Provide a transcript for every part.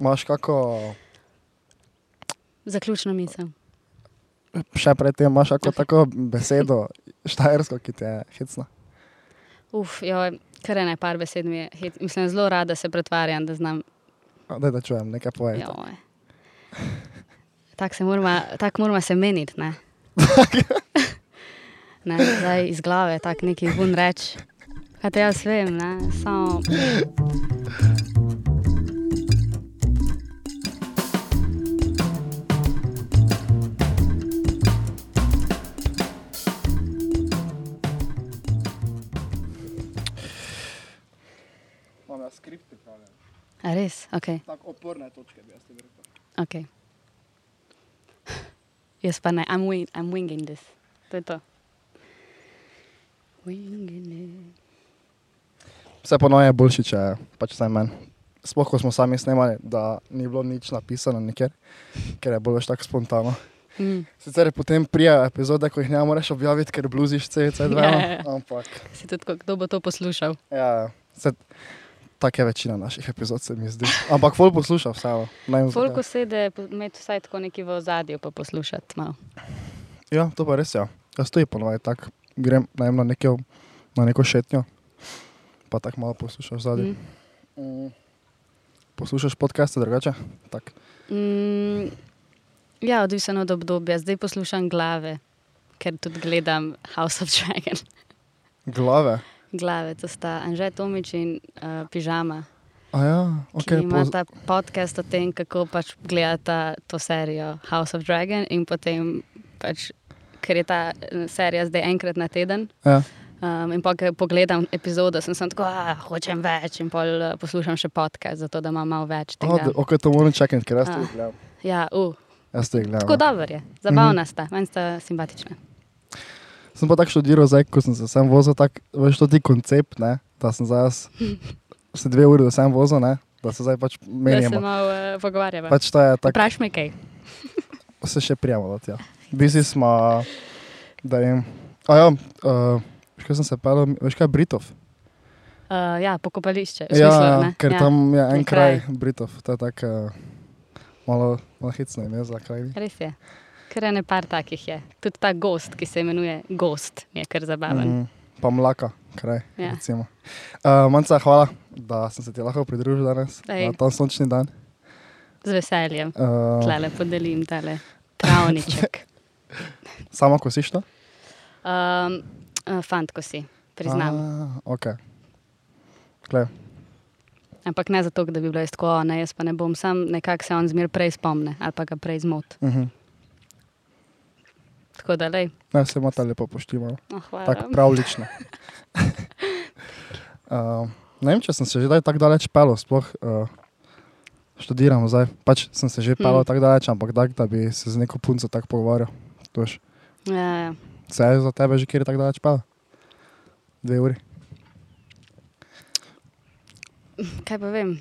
imaš kako, Zaključna misel. še predtem imaš kako tako besedo, štajersko, ki ti je hecna. Uf, jo, kar ene par besed mi je. hit- Mislim, zelo rada se pretvarjam, da znam. Da, da čujem, nekaj povej. joj. Tako se moramo, tak moramo se meniti, ne? ne, zdaj iz glave, tako neki vun reč. Kaj te jaz vem, ne? Samo. A res? Ok. Tako oporne točke bi jaz ti rekel. okay. Jaz pa ne, I'm, wing, I'm winging this. To je to. Winging it. Vse ponovno je boljši, če je pač vsaj meni. Sploh, ko smo sami snemali, da ni bilo nič napisano nikjer, ker je bilo več tako spontano. Mm. Sicer je potem prija epizode, ko jih ne moreš objaviti, ker bluziš CC2, Ja, ja, ja. ampak Si tudi, kdo bo to poslušal? ja, se, tak je večina naših epizod, se mi zdi. Ampak folk posluša Folko zakaj. sede, imeti vsaj tako neki v ozadju, pa poslušati malo. Ja, to pa res je. Ja. Jaz to je ponovadi tako. Grem ne vem, na, nekjo, na neko šetnjo, pa tako malo poslušaš zadnji. Mm. Mm. Poslušaš podcaste drugače? Tak. Mm, ja, odvisno od obdobja. Zdaj poslušam glave, ker tudi gledam House of Dragon. Glave. Glave, to sta Anže Tomič in uh, Pižama, A ja, okay, ok. ki imata podcast o tem, kako pač gledata to serijo House of Dragon in potem pač. Ker je ta eh, serija zdaj enkrat na teden, Ja. Um, in pa, ko pogledam epizodo, sem, sem tako, da hočem več, in pol uh, poslušam še podcast, zato da imam malo več Oh, tega. ok, to moram čakati, ker jaz to A. gledam. Ja, uh, Jaz to gledam. tako dobro je, zabavna sta, meni sta simpatična. Sem pa tako študiral, zdaj, ko sem se sem vozil, tako, veš, to ti koncept, ne, da sem zdaj jaz, se dve uri, da sem vozil, ne, da se zdaj pač Da se malo uh, pogovarjava. Pač to je tako, Vprašaj me kaj. se še prijavljamo. Ja. Bisi smo, da jim, a ja, uh, veš, kaj sem se pel, veš kaj je Britov? Uh, ja, pokopališče. v Ja, smislu, ja, ne? ker ja. tam je en kraj, kraj. Britov, to je tako uh, malo, malo hecno ime za kraj. Res je. Ker ene par takih je. Tudi ta gost, ki se imenuje Gost, je kar zabaven. Mm. Pa mlaka, kraj. Ja. recimo. Uh, Manca, hvala, da sem se ti lahko pridružil danes, Ej. na ta sončni dan. Z veseljem. Uh, Tlele podelim tale travniček. Samo ko si to? Um, fant, ko si, priznam. A, okay. Klej, Ampak ne zato, da bi bilo jaz tako, "O, ne, jaz pa ne bom, sam nekako se on zmer prej spomne ali pa ga prej zmot. uh -huh. Tako da, lej, Ne, se ima ta lepo poštivalo. oh, hvala. Tako pravlično. uh, ne vem, če sem se že tako daleč pel, sploh uh, študiram zdaj. Pač sem se že Hmm. tako daleč, ampak tak, da bi se z neko punco tako pogovarjal. To veš. Ja, ja. Se je za tebe že kjer tako daleč pel? Dve uri. Kaj pa vem?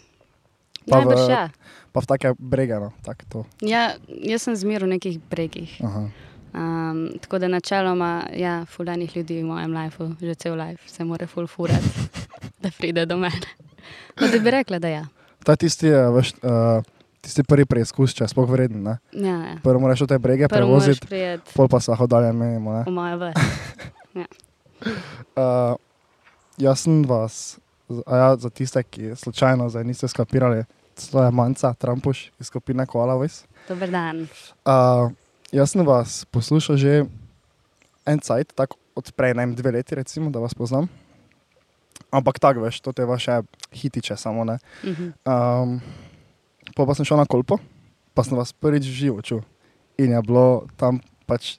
Pa v- Najbrž ja. Pa v take brege, no, tako to. ja. Jaz sem zmer v nekih bregih. Aha. Um, tako da načeloma, ja, fulanih ljudi v mojem lifeu, že cel life se mora ful furati, da pride do mene. No, da bi rekla, da ja. Je tisti, uh, veš, uh, tisti prvi preizkus, če je sploh vreden. Ja, ja. Prvo moraš v te brege Prvo prevoziti, pol pa se lahko dalje menimo. ne. v moje v. Uh, jaz sem vas, ja, za tiste, ki slučajno zdaj niste skapirali, to je manjca, Trumpuš iz skupine Koala Voice. Dober dan. Uh, jaz sem vas poslušal že en cajt, tako od prej, ne vem, dve leti, recimo, da vas poznam. Ampak tako veš, to te vaše hitiče samo ne. Mhm. Um, pa, pa sem šel na kolpo, pa sem vas prvič v živo čul. In je bilo tam pač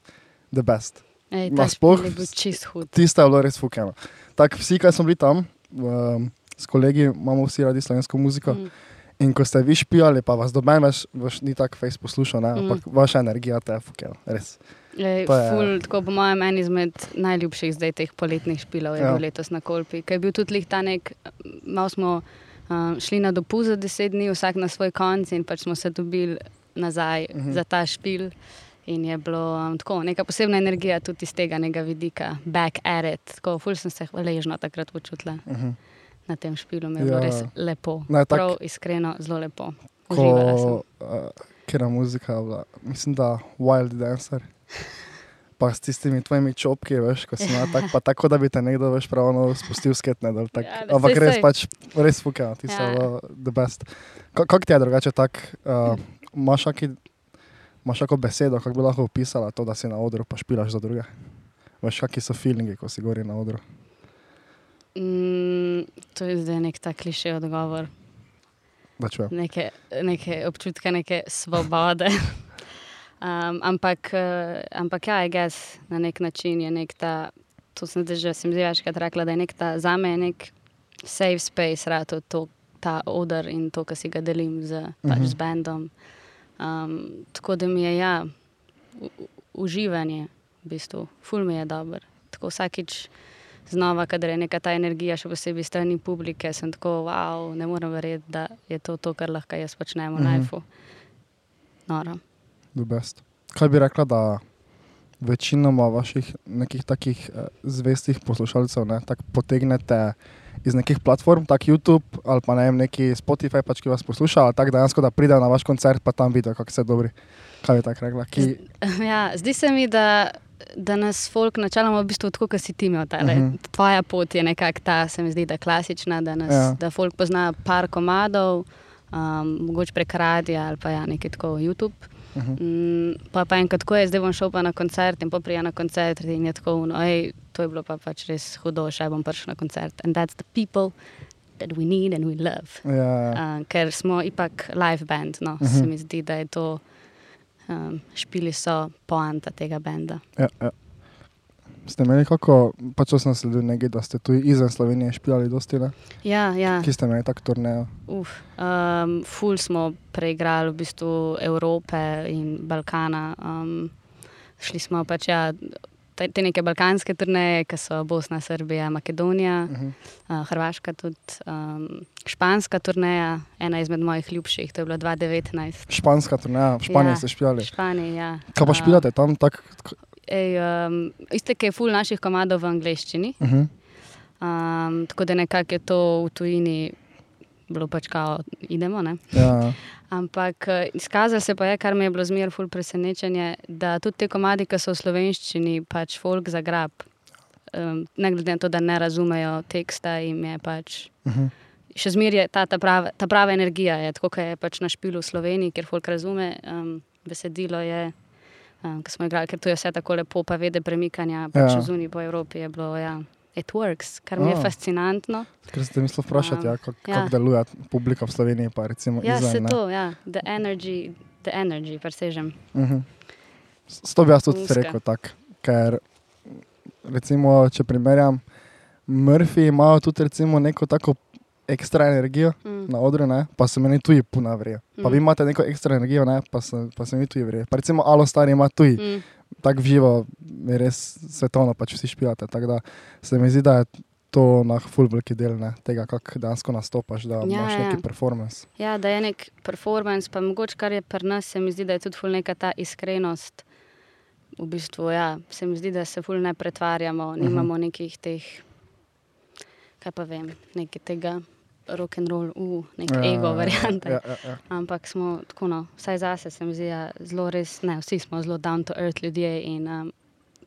the best. Ej, Ma ta sploh špil je bil čist hud. Tista je bilo res fukeno. Tako vsi, ki smo bili tam, um, s kolegi imamo vsi radi slovensko muziko. Mm. Mm. In ko ste vi špijali, pa vas doben več, več ni tako face poslušal, ne? Mm. ampak vaša energija te je fukena, res. Ej, To je- ful, tako po mojem, en izmed najljubših zdaj teh poletnih špilov je Ja. bil letos na Kolpi, ker je bil tudi ta nek, malo smo uh, šli na dopust za deset dni, vsak na svoj konc in pač smo se dobili nazaj Mhm. mhm. za ta špil. In je bilo um, tako, neka posebna energija tudi iz tega vidika, back at it. Tako, ful sem se hvaležna takrat počutila Uh -huh. Na tem špilu, mi je bilo Ja. res lepo. Ne, tak- Prav iskreno, zelo lepo. Uživala ko, uh, muzika je bila, mislim, da Wild Dancer. Pa s tistimi tvojimi čopki, veš, ko si na tak, pa tako, da bi te nekdo več pravno spustil sketne. dol, Tak, Ja, ampak res saj. pač, res fukaj, ti so Ja. ja. the best. Ka- Kako ti je drugače tak, uh, imaš kaki, imaš kako besedo, kako bi lahko opisala to, da si na odru pa špilaš za druge? Veš, kakšni so feelingi, ko si gori na odru? Mm, to je zdaj nek tak kliše odgovor. Čujem. Neke, neke občutke, neke svobode. Um, ampak, uh, ampak ja, je gess na nek način je nek ta, to sem zdaj že sem večkrat rekla, da je nek ta, za me je nek safe space, rato to, ta odr in to, kar si ga delim z, pač, Mhm. z bendom. Um, tako da mi je ja, u- uživanje, v bistvu, ful mi je dober. Tako vsakič znova, kadar je neka ta energija, še posebej strani publike, sem tako, wow, ne morem verjeti, da je to to, kar lahko jaz počnem v Mhm. lifeu. Noro. Best. Kaj bi rekla, da večinoma vaših nekih takih eh, zvestih poslušalcev ne, tak potegnete iz nekih platform, tak YouTube ali pa ne vem, neki Spotify, pač, ki vas posluša, ali tako dejansko, da pridejo na vaš koncert, pa tam vidijo, kako ste dobri. Kaj bi tako rekla? Ki, Ja, zdi se mi, da, da nas folk načeloma v bistvu tako, kot si ti imel. Tale. Uh Mhm. -huh. Tvoja pot je nekako ta, se mi zdi, da klasična, da, nas, Ja. ja. da folk pozna par komadov, um, mogoče prek radia ali pa ja, nekaj tako YouTube. uh -huh. Mm, pa pa enkrat, ko je zdaj bom šel na koncert in poprija na koncert in je tako, no, ej, to je bilo pa pač res hudo, še bom prišel na koncert. And that's the people that we need and we love. ja, Uh, ker smo ipak live band, no, uh Mhm. -huh. se mi zdi, da je to, um, špili so poanta tega benda. ja, ja. Ste imeli kako, pač to sem sledil nekaj, da ste tu izven Slovenije špijali dosti, ne? Ja, ja. Ki ste imeli tak turnejo. Uf, um, ful smo preigrali v bistvu Evrope in Balkana. Um, šli smo pač ja, te, te neke balkanske turneje, ki so Bosna, Srbija, Makedonija, Uh -huh. uh, Hrvaška, tudi um, španska turneja, ena izmed mojih ljubših, to je bilo 2019. Španska turneja, v Španiji Ja, ste špijali. Španija, ja. Kaj pa špijate tam? Tak, Ej, um, iste, ki je ful naših komadov v angleščini. uh -huh. Um, tako da nekako je to v tujini bilo pač kao, idemo. Ne? ja. Ampak eh, izkazalo se pa je, kar mi je bilo zmeraj ful presenečenje, da tudi te komadi, ki so v slovenščini, pač folk zagrab. Um, ne glede na to, da ne razumejo teksta, jim je pač. Uh -huh. Še zmeraj je ta, ta, prava, ta prava energija, je, tako kot je pač na špilu v Sloveniji, kjer folk razume. Um, besedilo je, um, ki smo igrali, ker to je vse tako lepo, pa vede premikanja, pač Ja. ja. zunaj po Evropi je bilo. Ja. It works, kar mi je A. fascinantno. Ker ste mislili vprašati, Um, ja, kako ja. kak deluje publika v Sloveniji, pa recimo Ja, izven. se ne. to, ja, the energy, the energy, presežem. Mhm. S to bi jaz tudi rekel tako, ker recimo, če primerjam, Murphy imajo tudi recimo neko tako ekstra energijo Mm. na odru, ne, pa se meni tuji puna vrijo. Pa Mm. vi imate neko ekstra energijo, ne, pa se, pa se mi tuji vrijo. Pa recimo Alo Star ima tuji, Mm. Tako živo, je res svetovno, pač vsi špijate. Tako da se mi zdi, da je to na full veliki del ne, tega, kako dejansko nastopaš, da Ja, imaš ja. neki performance. Ja, da je nek performance, pa mogoče kar je pri nas, se mi zdi, da je tudi ful neka ta iskrenost. V bistvu, ja, se mi zdi, da se ful ne pretvarjamo, nimamo nekih teh, kaj pa vem, nekaj tega rock and roll, uh, nek ja, ego variante. Ja, ja, ja. Ampak smo tako, no, vsaj zase se mi zdi, zelo res, ne, vsi smo zelo down to earth ljudje in um,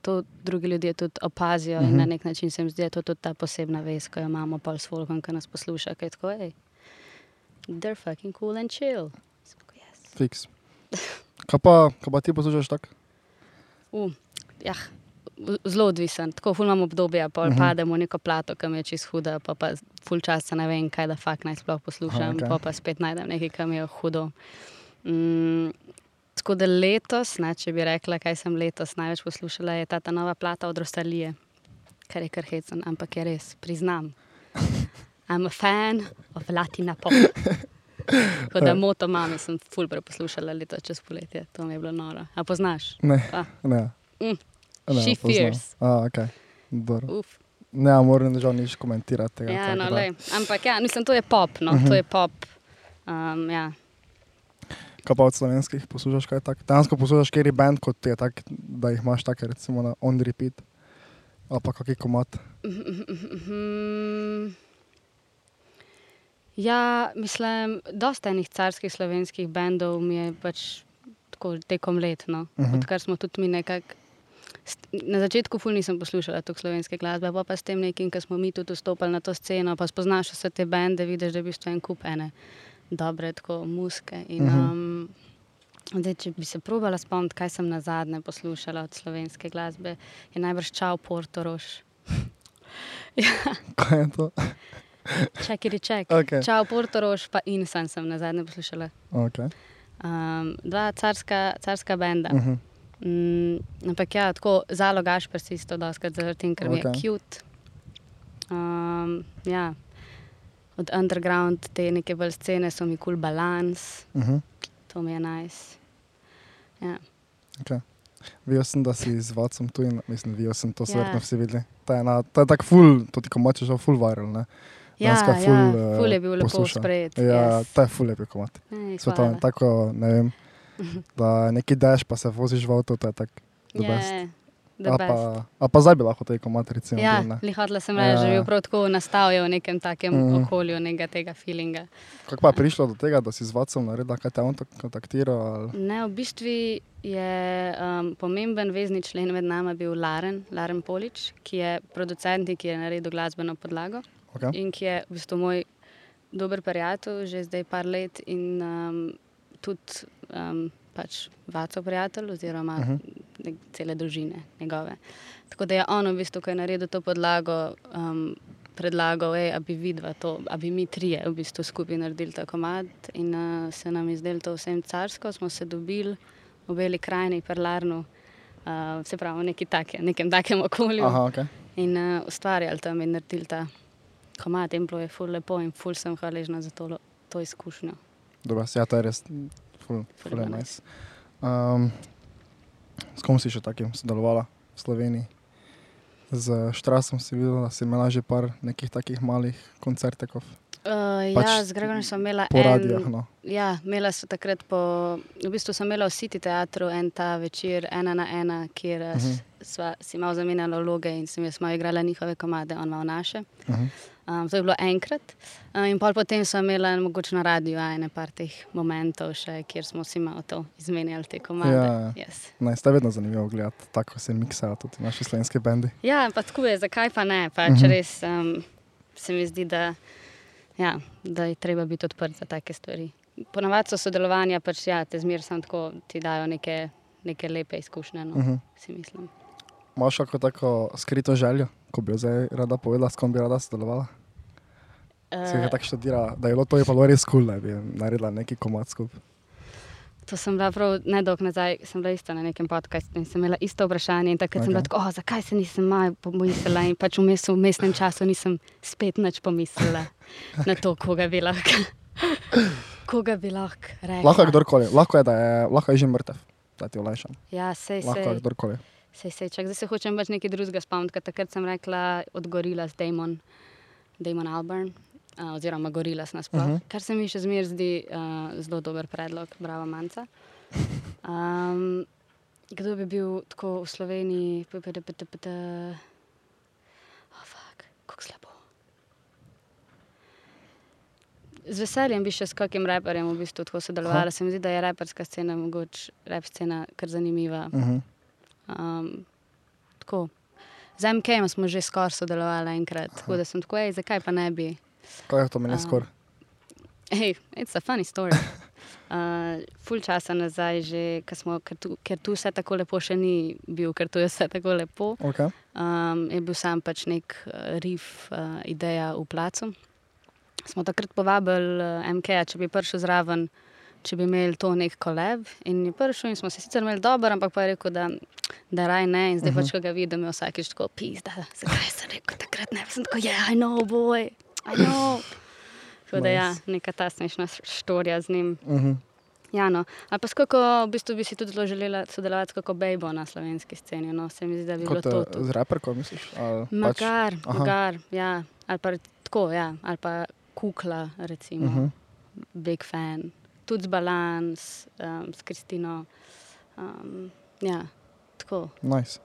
to drugi ljudje tudi opazijo uh -huh. in na Mhm. nek način se mi zdi, da je to tudi ta posebna vez, ko jo imamo pol s folkom, ki nas posluša, ki je tako, hej, they're fucking cool and chill. Tako, yes. Fiks. Kaj pa, kaj pa ti poslušaš tako? Uh, ja, v- zelo odvisen. Tako ful imam obdobje, pa Mhm. uh -huh. pademo v neko plato, ki mi je čist huda, pa, pa ful časa ne vem, kaj da fakt naj sploh poslušam, okay. pa pa spet najdem nekaj, ki mi je hudo. Mm, tako da letos, ne, če bi rekla, kaj sem letos največ poslušala, je ta, ta nova plata od Rostalije, kar je kar hecen, ampak je res, priznam. I'm a fan of Latina pop. Kot da moto mami sem ful preposlušala letos čez poletje, to mi je bilo noro. A poznaš? Ne, Ah. ne. Mm. Ne, She poznam. fierce. A, okay. Ne, moram žal nič komentirati tega. Ja, tako no, lej. Ampak ja, mislim, to je pop. No, uh Mhm. -huh. To je pop. Um, ja. Kaj pa od slovenskih poslušaš kaj tak? Dejansko poslušaš kjer band, kot je tak, da jih imaš take recimo na on repeat. Ali pa kakšen komat. Mhm. Ja, mislim, dosta enih carskih slovenskih bendov mi je pač tako tekom let. No. Uh Mhm. -huh. Odkar smo tudi mi nekako. Na začetku ful nisem poslušala tako slovenske glasbe, pa, pa s tem nekim, ki smo mi tudi vstopili na to sceno, pa spoznaš vse te bende, vidiš, da je v bistvu en kup ene dobre tako muske. In, Mhm. um, zdaj, če bi se probala spomniti, kaj sem na zadnje poslušala od slovenske glasbe, je najbrž Čau Portorož. Kaj je to? Ček, je ček. Okay. Čau Portorož, pa Insan sem na zadnje poslušala. Okay. Um, dva carska, carska benda. Uh -huh. Mm, ampak ja, tako zalogaš pa si isto doskrat zaradi tega, ker mi je cute. Um, ja. Od underground te neke bolj scene so mi kul cool balans, Uh -huh. to mi je nice. Ja. Okay. Videl sem, da si z Vacom tu in mislim, videl sem to, so Ja. verjetno vsi videli. To je, ena- to je tako ful, to ti komat je že ful viral, ne? Ja, Danes ga ja, ful, eh, ful je bil lepo poslušam. sprejet. Ja, yes. to je ful lepi komat. Ej, Svetovni, hvala. tako, ne vem, da neki deš, pa se voziš v avto, to je tako best. Je, the A pa, a pa zdaj bi lahko tej komat recimo Ja, lihotla sem reči, že Ja. bil prav tako nastavljen v nekem takem mm. okolju, nekega tega feelinga. Kako pa je prišlo do tega, da si z Vacom naredila, kaj te on tak kontaktiral? Ali? Ne, v bistvu je um, pomemben vezni člen med nami bil Laren, Laren Polič, ki je producent in ki je naredil glasbeno podlago Okay. in ki je v bistvu moj dober prijatelj že zdaj par let in um, tudi um, pač vaco prijatelj oziroma uh Mhm. -huh. cele družine njegove. Tako da je on v bistvu, ko je naredil to podlago, um, predlagal, da bi vidva to, da bi mi trije v bistvu skupaj naredili ta komad in uh, se nam je zdelo to vsem carsko, smo se dobili v Beli krajini, Perlarnu, uh, se pravi v neki take, nekem takem okolju Aha, ok. in uh, ustvarjali tam in naredili ta komad in bilo je ful lepo in ful sem hvaležna za to, to izkušnjo. Dobro, ja, to je res ful, Ful je nice. Um, s kom si še takim sodelovala v Sloveniji? Z Štrasom si videla, da si imela že par nekih takih malih koncertekov Uh, Pač ja, z Gregorjem sem imela po en, radijah. No. Ja, imela so takrat po, v bistvu sem imela v City teatru en ta večer, ena na ena, kjer uh Mhm. -huh. sva si malo zamenjala vloge in sem jaz malo igrala njihove komade, on malo naše. Uh -huh. Um, to je bilo enkrat. Uh, in pol potem sem imela mogoče na radiju ene par teh momentov, še, kjer smo si malo to izmenjali, te komade. Ja. Yes. Ne, ste vedno zanimivo gledati, tako se miksajo tudi naši slovenski bendi. Ja, pa tako je, zakaj pa ne? Pač Mhm. uh -huh. res um, se mi zdi, da, ja, da je treba biti odprt za take stvari. Ponavadi so sodelovanja, pač ja, te zmer samo tako ti dajo neke, neke lepe izkušnje, no, uh Uh -huh. si mislim. Imaš kako tako skrito željo, ko bi jo zdaj rada povedala, s kom bi rada sodelovala? Se Uh, ga tako študira, da je bilo to je pa res kul, cool, da bi naredila neki komat skupaj. To sem bila prav nedolgo nazaj, sem bila isto na nekem podkastu in sem imela isto vprašanje. In takrat okay. sem bila tako, oh, zakaj se nisem malo pomislila in pač vmes v mestnem času nisem spet nič pomislila na to, koga bi lahko. Koga bi lahko rekla? Lahko je kdorkoli, lahko je, da je, lahko je že mrtev, da ti olajšam. Ja, sej, Lahko je sej. kdorkoli. Sej, sej, čak, zdaj se hočem pač nekaj drugega spomniti. ker Takrat sem rekla od Gorila z Damon, Damon Albarn, uh, oziroma Gorila nasploh. Uh Mhm. -huh. Kar se mi še zmeraj zdi uh, zelo dober predlog, bravo Manca. Um, kdo bi bil tako v Sloveniji? PPDPTPT. Oh, fuck, kako slabo. Z veseljem bi še s kakim raperjem v bistvu tako sodelovala. Se mi zdi, da je raperska scena, mogoče rap scena, kar zanimiva. Uh -huh. Um, tako. Z MK smo že skoraj sodelovali enkrat, tako da sem tako, ej, zakaj pa ne bi. Kaj je to meni A. skoraj? Hej, it's a funny story. Uh, ful časa nazaj, že, smo, ker, tu, ker tu vse tako lepo še ni bil, ker tu je vse tako lepo. Okay. Um, je bil sam pač nek uh, riff, uh, ideja v placu. Smo takrat povabili uh, MK, če bi prišel zraven, če bi imeli to nek koleb. In je prišel in smo se sicer imeli dobro, ampak pa je rekel, da, da raj ne. In zdaj uh -huh. pač, ko ga vidim, je vsakeč tako pizda. Zakaj sem rekel takrat ne? Sem tako, ja, yeah, I know, boy. Tako da ja, neka ta smešna štorija z njim. Uh -huh. Ja, no. Ali pa skako, v bistvu bi si tudi zelo želela sodelovati kot Bejbo na slovenski sceni. No. Se mi zdi, da bi bilo Kot to. eh, tudi. z raperko, misliš? Pač- Magar, aha. magar, ja. Ali pa tako, ja. Ali pa kukla, recimo. Uh Mhm. -huh. Big fan. Tudi z balans, um, s Kristino. Um, ja, tako. Nice.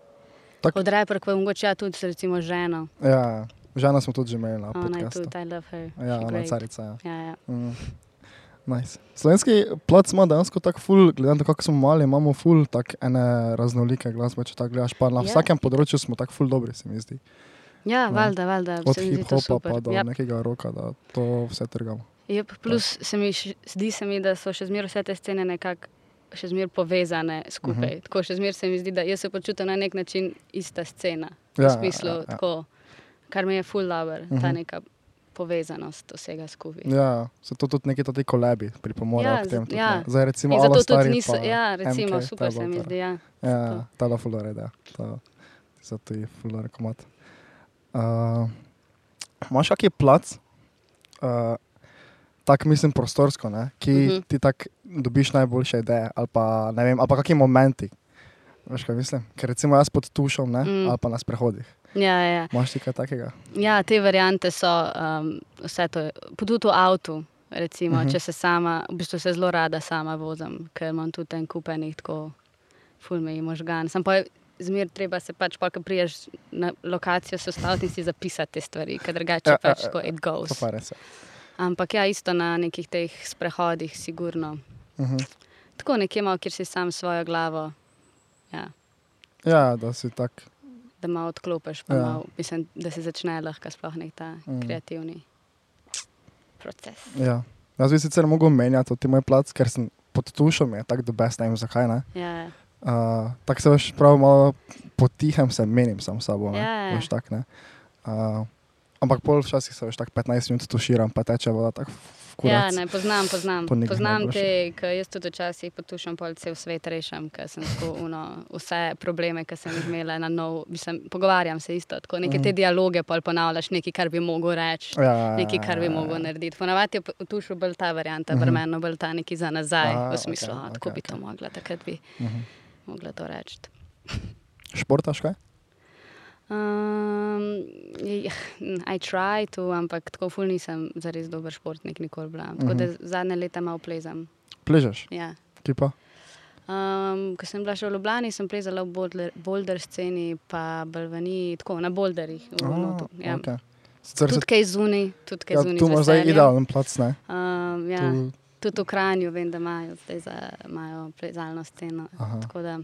Tak, Od reper, pa mogoče ja, tudi recimo ženo. ja, Žena smo tudi že imeli na podkastu. Ja, ona je great. carica. Ja. Ja, ja. Mm. Nice. Slovenski plac ima dejansko tako ful, glede na to, kako smo mali, imamo ful tak ene raznolike glasbe, če tako gledaš. Pa na Ja. vsakem področju smo tako ful dobri, se mi zdi. Ja, Ne. valjda, valjda. Od hip-hopa pa do Ja, nekega roka, da to vse trgamo. Jep, plus se mi zdi se mi, da so še zmeraj vse te scene nekako še zmeraj povezane skupaj. Uh Mhm. -huh. Tako še zmeraj se mi zdi, da jaz se počutim na nek način ista scena. Ja, Ja, v smislu, ja, ja, ja. ja. Tako, kar mi je full dobro, uh -huh. ta Mhm. neka povezanost vsega skupaj. Ja, so to tudi neki ti kolebi pripomorejo Ja, k temu. tudi, ja. Zdaj recimo zato tudi Stari niso, pa ja, recimo, MK, super se mi zdi. Ja. Ja, ta da fulore, da. To, zato je fulore komat. Uh, Imaš kakšen plac, uh, tako mislim prostorsko, ne, ki uh Mhm. -huh. ti tako dobiš najboljše ideje ali pa ne vem, ali pa kakšni momenti. Veš kaj mislim? Ker recimo jaz pod tušom, ne, mm. ali pa na sprehodih. Ja, ja. Imaš ti kaj takega? ja, te variante so um, vse to, je- tudi v avtu. Recimo, uh Mhm. -huh. Če se sama, v bistvu se zelo rada sama vozim, ker imam tudi en kupenih tako fulme in možgan. Sam pa je zmer treba se pač, pa, ko priješ na lokacijo, se ustaviti in si zapisati te stvari, ker drugače Ja, ja, ja, pač ja, tako it goes. Ampak ja, isto na nekih teh sprehodih, sigurno. Uh -huh. Tako nekje malo, kjer si sam svojo glavo, ja, Ja, da si tak. Da malo odklopiš, Ja. malo, mislim, da se začne lahko sploh nek ta Mm. kreativni proces. Ja. Jaz bi sicer mogel menjati ti moj plac, ker sem pod tušom, je tako the best, ne vem zakaj. Ne? Ja, ja. Uh, tako se veš, prav malo potihem se menim sam s sabo. ne, Ja, ja. veš, tak, ne. uh, ampak pol včasih se veš tako 15 minut tuširam, pa teče voda tako v ja kurac. ne, poznam, poznam. To ne poznam te, ki jaz tudi včasih potušam pol cel svet rešam, ker sem tako uno, vse probleme, ki sem jih imela na nov, mislim, pogovarjam se isto, tako neke te Mhm. dialoge pol ponavljaš, nekaj, kar bi mogel reči. Ja, ja, ja, Nekaj, kar bi ja, ja. mogel narediti. Ponavadi je v tušu bolj ta varianta, Mhm. uh -huh. brmeno bolj ta neki za nazaj, A, v smislu, okay, tako okej, bi to okej. mogla, takrat bi Mhm. mogla to reči. Športaš kaj? Um, I try to, ampak tako ful nisem zares dober športnik, nikoli bila. Tako Mhm. da zadnje leta malo plezam. Pležeš, Ja. ti pa? Um, ko sem bila še v Ljubljani, sem plezala v boulder, boulder sceni, pa balvani, tako na boulderjih. Notu, ja. okej. Sicer Tudi kaj zunaj, tudi kaj ja, zunaj. tu imaš zdaj idealen plac, ne? Um, ja, Tu, tudi v Kranju vem, da imajo zdaj za, imajo plezalno sceno. Aha. Tako da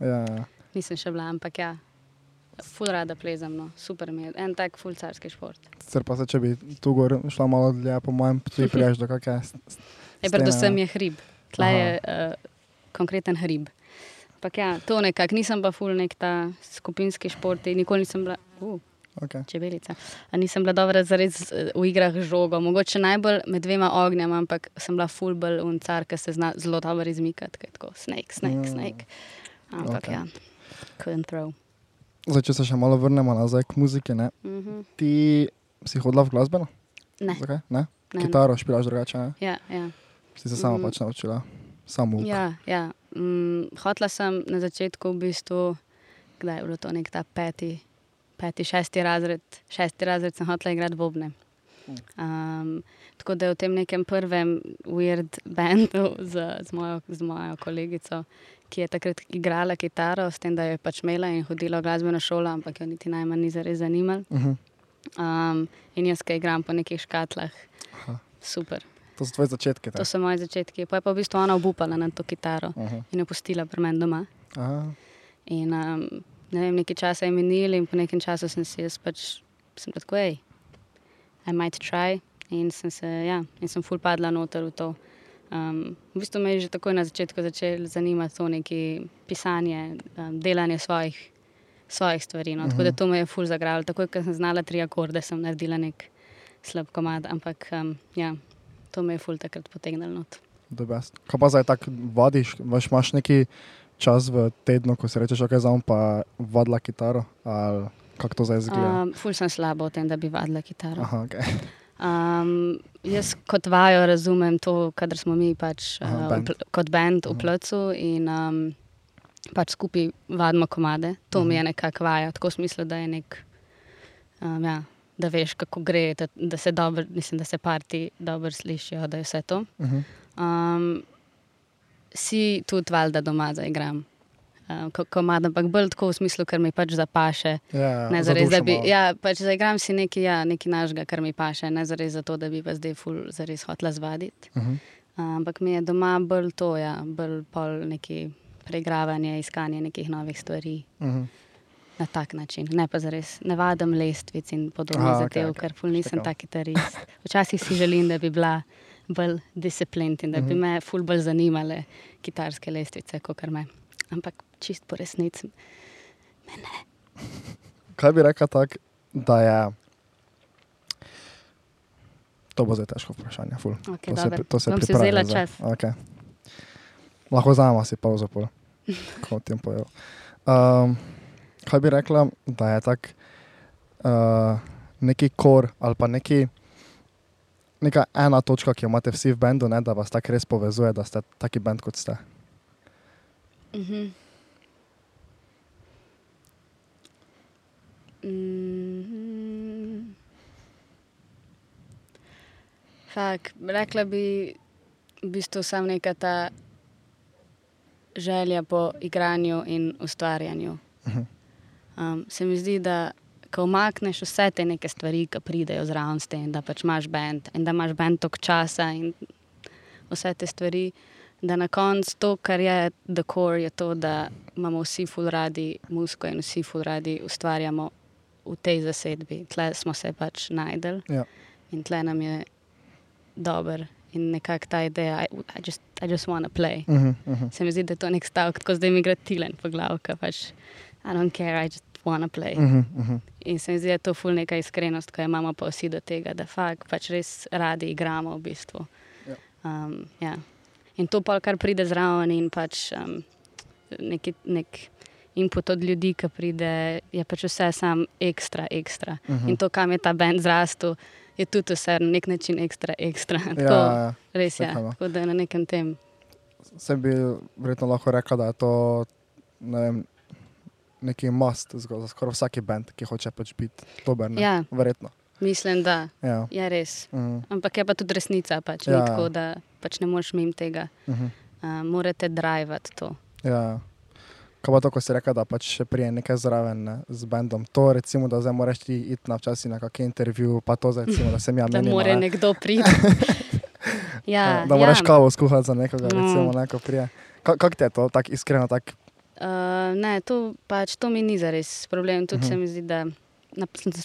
ja, ja. nisem še bila, ampak ja, ful rada plezam, no. super mi je. En tak ful carski šport. Sicer pa se, če bi tu gor šla malo dlje, po mojem, tudi priješ do kakšne. E, predvsem je hrib, tle je uh, konkreten hrib. Ampak ja, to nekako, nisem pa ful nek ta skupinski šport, nikoli nisem bila. Uh, Okay. Čebelica. A nisem bila dobra zares eh, v igrah žogo, mogoče najbolj med dvema ognjema, ampak sem bila fulbol in car, ki se zna zelo dobro izmikati, tako snake, snake, Mm. snake. Ampak okay. ja, couldn't throw. Zdaj, če se še malo vrnemo nazaj k muziki, ne? Mm -hmm. ti si hodila v glasbeno? Ne, Zakaj? Ne? ne. Kitaro špilaš drugače, ne? Ja, ja. Si se sama Mm. pač naučila, samo. uk. ja, ja. Mm, hotla sem na začetku v bistvu, kdaj je bilo to nek ta peti, peti, šesti razred, šesti razred sem hotla igrati bobne. Um, tako da je v tem nekem prvem weird bandu z, z, mojo, z mojo kolegico, ki je takrat igrala kitaro, s tem, da je pač imela in hodila v glasbeno šolo, ampak jo niti najmanj ni zares zanimalo. Uh -huh. Um, in jaz, ki igram po nekih škatlah, Aha. super. To so tvoje začetke. To tak? so moji začetki. Pa je pa v bistvu ona obupala na to kitaro Uh -huh. in jo pustila pri meni doma. Aha. In um, ne vem, nekaj časa je minilo, in po nekem času sem si jaz pač, sem tako, hej, I might try. In sem se, ja, in sem ful padla noter v to. Um, v bistvu me je že takoj na začetku začelo zanimati to neki pisanje, um, delanje svojih, svojih stvari. No. Tako da Mhm. to me je ful zagralo. Takoj, ko sem znala tri akorde, sem naredila nek slab komad, ampak um, ja, to me je ful takrat potegnilo not. the best. Kaj pa zdaj tako vadiš, veš, imaš neki čas v tednu, ko si rečeš, ok, zdaj bom pa vadila kitaro, ali kako to zdaj izgleda? Um, ful sem slaba v tem, da bi vadila kitaro. Aha, ok. Um, jaz kot vajo razumem to, kadar smo mi pač, Aha, uh, band. v kot bend v Mhm. plecu in um, pač skupaj vadimo komade. To Mhm. mi je nekako vaja, tako v smislu, da je nek, um, ja, da veš, kako gre, da, da se dobro, mislim, da se parti dobro slišijo, da je vse to. Uh -huh. Um, si tudi valjda doma zaigram. Um, komad, ampak bolj tako v smislu, ker mi pač zapaše. Ja, Ne za zares, da bi, ja, pač zaigram si nekaj, ja, nekaj našega, kar mi paše, ne zares zato, da bi pa zdaj ful zares hotla zvaditi. Mhm. Uh, ampak mi je doma bolj to, ja, bolj pol neki preigravanje, iskanje nekih novih stvari Mhm. na tak način. Ne pa zares, ne vadim lestvic in podobnih Aha, zadev, okej. okay, ker ful nisem tak kitarist. Včasih si želim, da bi bila bolj disciplined in da bi Mhm. me ful bolj zanimale kitarske lestvice, kot kar me. Ampak čist po resnici. Kaj bi rekel tako, da je. To bo zdaj težko vprašanje. Ful. Okay, to se, dobro. to se Bom si vzela čas. Okay. Lahko vzamemo si pauzo, pol, ko o tem pojejo. Um, kaj bi rekla, da je tak uh, neki kor ali pa neki, neka ena točka, ki jo imate vsi v bendu, ne, da vas tako res povezuje, da ste taki bend kot ste. Mhm. Mhm. Fak, rekla bi, v bistvu samo neka ta želja po igranju in ustvarjanju. Mhm. Um, se mi zdi, da ko omakneš vse te neke stvari, ki pridejo zraven s tem, da pač imaš bend in da imaš bend tok časa in vse te stvari, da na koncu to, kar je the core, je to, da imamo vsi ful radi muziko in vsi ful radi ustvarjamo v tej zasedbi. Tle smo se pač najdel Ja. in tle nam je dober in nekako ta ideja, I, I just, I just wanna play. Uh -huh, uh -huh. Se mi zdi, da je to nek stavek, tako zdaj mi gre tilen po glavu, pač I don't care, I just wanna play. Uh -huh, uh -huh. In se mi zdi, da je to ful neka iskrenost, ko jo imamo pa vsi do tega, da fakt pač res radi igramo v bistvu. Ja. Um, ja. In to pa kar pride zraven in pač um, neki, nek input od ljudi, ki pride, je pač vse sam ekstra, ekstra. Uh -huh. In to, kam je ta bend zrastel, je tudi vse na nek način ekstra, ekstra. Tako, Ja, ja. res je. no. Tako da je na nekem tem. Se bi verjetno lahko rekla, da je to ne vem, neki must za skoraj vsak bend, ki hoče pač biti dober. Ne? Ja. Verjetno. Mislim, da Ja. je res. Uh Ampak je pa tudi resnica, pač. Ja. ja. tako, da pač ne moreš mimo tega. -huh. Uh, morate drivati to. Ja. Kaj pa to, ko si rekel, da pač še prije nekaj zraven ne, z bendom. To recimo, da zdaj moraš ti iti na včasih na kakšen intervju, pa to zdaj recimo, da sem ja Da menil. more ne. nekdo priti. ja, da moraš ja. kavo skuhati za nekoga, No. recimo, neko prije. Ka- Kako ti je to, tako iskreno, tako Uh, ne, to, pač, to mi ni zares problem. Tudi uh Mhm. -huh. se mi zdi, da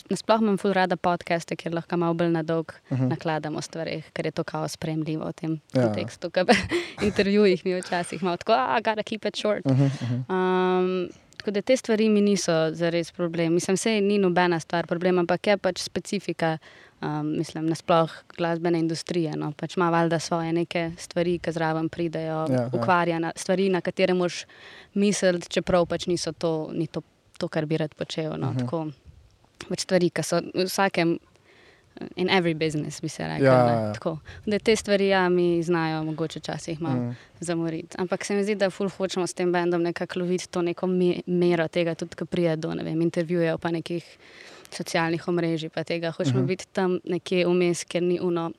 nasploh imam ful rada podcaste, ker lahko malo bolj na dolg uh -huh. nakladamo o stvareh, ker je to kao spremljivo v tem Ja. kontekstu. Ker intervjujih mi včasih malo tako, ah, gotta keep it short. uh -huh, uh -huh. Um, tako da te stvari mi niso zares problem. Mislim, se ni nobena stvar problem, ampak je pač specifika, um, mislim, nasploh glasbene industrije. No. Pač ima valjda svoje neke stvari, ki zraven pridejo, Ja, ja. ja, ukvarja na stvari, na katere moš misliti, čeprav pač niso to, ni to, to kar bi rad počel. No. Mhm. Tako, pač stvari, ki so v vsakem. In every business bi se rekel. Ja, ja, ja. tako. Da te stvari ja, mi znajo, mogoče včasih malo Mm. zamoriti. Ampak se mi zdi, da ful hočemo s tem bendom nekako loviti to neko me mero tega, tudi ko pride do vem, intervjujev pa nekih socialnih omrežij. Pa tega hočemo Mhm. -huh. biti tam nekje vmes, ker ni uno.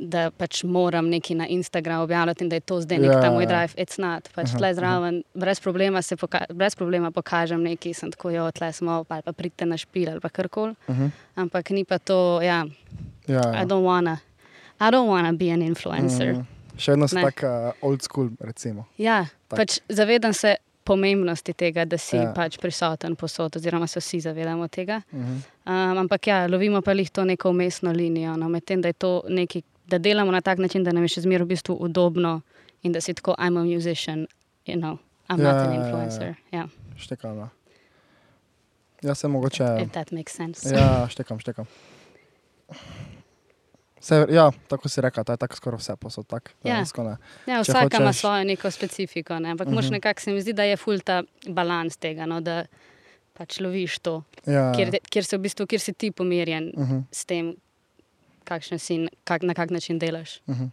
Da pač moram nekaj na Instagramu objavljati in da je to zdaj nek Ja, ta moj ja. drive, it's not. Pač Aha, tle aha. zraven, brez problema, poka brez problema pokažem nekaj, sem tako, jo, tle smo, ali pa pridite na špil ali pa karkoli. Uh -huh. Ampak ni pa to, ja, Ja, I ja. don't wanna, I don't wanna be an influencer. Mm. Še vedno si Ne. tak uh, old school, recimo. Ja, Tak. pač zavedam se pomembnosti tega, da si Ja. ja. pač prisoten posod, oziroma se vsi zavedamo tega. Uh -huh. Um, ampak ja, lovimo pa jih to neko umestno linijo, no, medtem da je to nekaj, da delamo na tak način, da nam je še zmeraj v bistvu udobno in da si tako, I'm a musician, you know, I'm Ja, not an ja, ja, ja. influencer. Ja, Štekam. Ja. Se mogoče. if that makes sense. Ja, štekam, štekam. Se, ja, tako si rekel, to je tako skoraj vse posod. Tak, Ja. ne. Ja, vsaka ima hočeš- svojo neko specifiko, ne? ampak uh -huh. Mhm. nekako se mi zdi, da je ful ta balans tega, no, da pač loviš to, Ja, kjer, kjer, se v bistvu, kjer si ti pomirjen uh -huh, s tem, kakšen si in kak, na kak način delaš. uh -huh.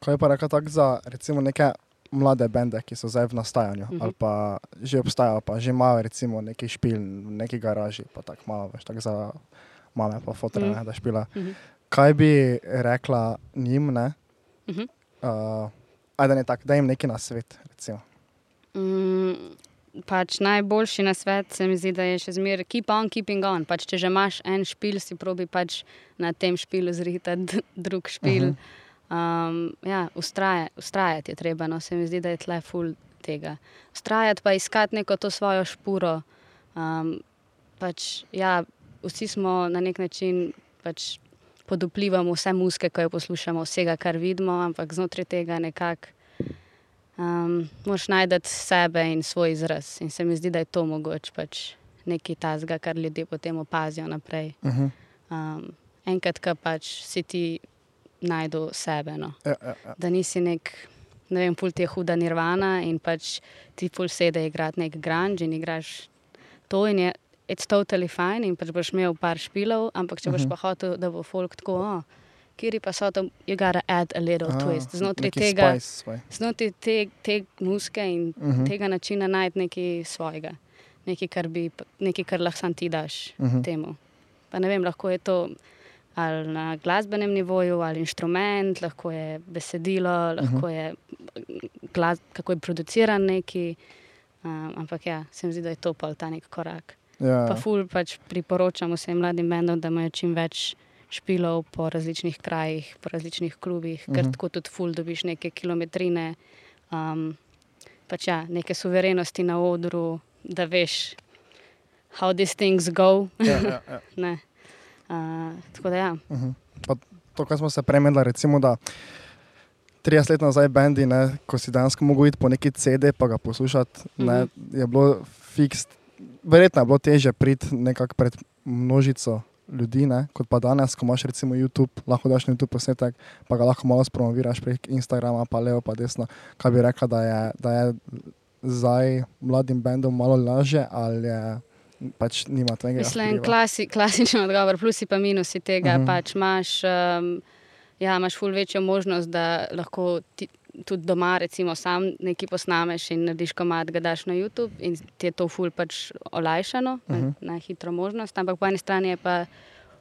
Kaj pa rekel tako za recimo neke mlade bende, ki so zdaj v nastajanju, uh Mhm. -huh. ali pa že obstajajo, pa že imajo recimo neki špil, neki garaži, pa tako malo, veš, tako za mame pa fotre, Mhm. ne, da špila. Mhm. Kaj bi rekla njim, ne? Mhm. Uh, ajde, ne tak, da jim neki na svet, recimo. Mm, pač najboljši na svet se mi zdi, da je še zmeraj keep on, keeping on. Pač, če že imaš en špil, si probi pač na tem špilu zrihati drug špil. Uh -huh. um, ja, ustraje, ustrajati je treba, no se mi zdi, da je tle full tega. Ustrajati pa iskati neko to svojo špuro. Um, pač, ja, vsi smo na nek način pač pod vplivom vse muske, ko jo poslušamo, vsega, kar vidimo, ampak znotraj tega nekako um, moraš najti sebe in svoj izraz. In se mi zdi, da je to mogoče pač nekaj tazga, kar ljudje potem opazijo naprej. Uh -huh. um, enkrat, ko pač si ti najdu sebe. No. Ja, ja, ja. Da nisi nek, ne vem, pult je huda nirvana in pač ti pult sede igrati nek grunge in igraš to in je. It's totally fine, in pač boš imel par špilov, ampak če boš uh -huh. pa hotel, da bo folk tako, oh, kjer pa so tam, you gotta add a little ah, twist. Znotraj tega, znotraj te, te muske in uh mhm. -huh. tega načina najti nekaj svojega, nekaj, kar, bi, nekaj, kar lahko sam ti daš uh mhm. -huh. temu. Pa ne vem, lahko je to ali na glasbenem nivoju, ali inštrument, lahko je besedilo, lahko uh mhm. -huh. je glas, kako je produciran neki. Um, ampak ja, se mi zdi, da je to pa ta nek korak. Ja. Pa ful pač priporočam vsem mladim bendom, da imajo čim več špilov po različnih krajih, po različnih klubih, uh -huh. ker mhm. tako tudi ful dobiš neke kilometrine, um, pač ja, neke suverenosti na odru, da veš, how these things go. Ja, ja, ja. uh, tako da ja. Uh mhm. -huh. To, kar smo se premedli, recimo, da 30 let nazaj, bendi, ne, ko si dejansko mogel iti po neki CD, pa ga poslušati, ne, uh mhm. -huh. je bilo fiks. Verjetno je bilo teže priti nekako pred množico ljudi, ne? kot pa danes, ko imaš recimo YouTube, lahko daš na YouTube posnetek, pa ga lahko malo spromoviraš prek Instagrama, pa levo, pa desno. Kaj bi rekla, da je, da je zdaj mladim bendom malo lažje ali je. Pač nima tega. Mislim, klasi, klasičen odgovor, plusi pa minusi tega. Uh mhm. -huh. pač imaš, um, ja, imaš ful večjo možnost, da lahko ti, tudi doma, recimo, sam nekaj posnameš in narediš komat, ga daš na YouTube in ti je to ful pač olajšano, uh -huh. na hitro možnost. Ampak po eni strani je pa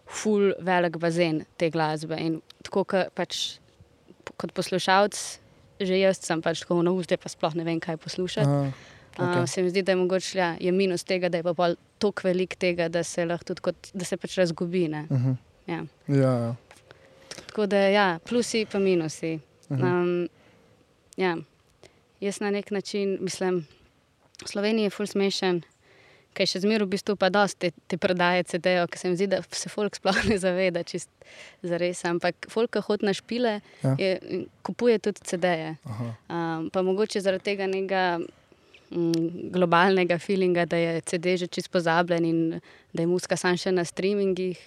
ful velik bazen te glasbe. In tako, pač, kot poslušalec, že jaz sem pač tako na uste, pa sploh ne vem, kaj poslušati. Uh, okay. uh, se mi zdi, da je mogoče ja, je minus tega, da je pa tako velik tega, da se lahko tudi kot, da se pač razgubi. Uh mhm. -huh. ja. Ja, ja. Tako da ja, plusi pa minusi. Uh -huh. um, ja, jaz na nek način mislim, da Slovenija je full smešen, kaj še zmeraj v bistvu pa dosti te, te prodaje CD-jev, ker se mi zdi, da se folk sploh ne zaveda, čist za res. Ampak folk, ki hodi na špile, ja. je, kupuje tudi CD-je. Um, pa mogoče zaradi tega nekega. Mm, globalnega feelinga, da je CD že čisto pozabljen in da je muska samo še na streamingih,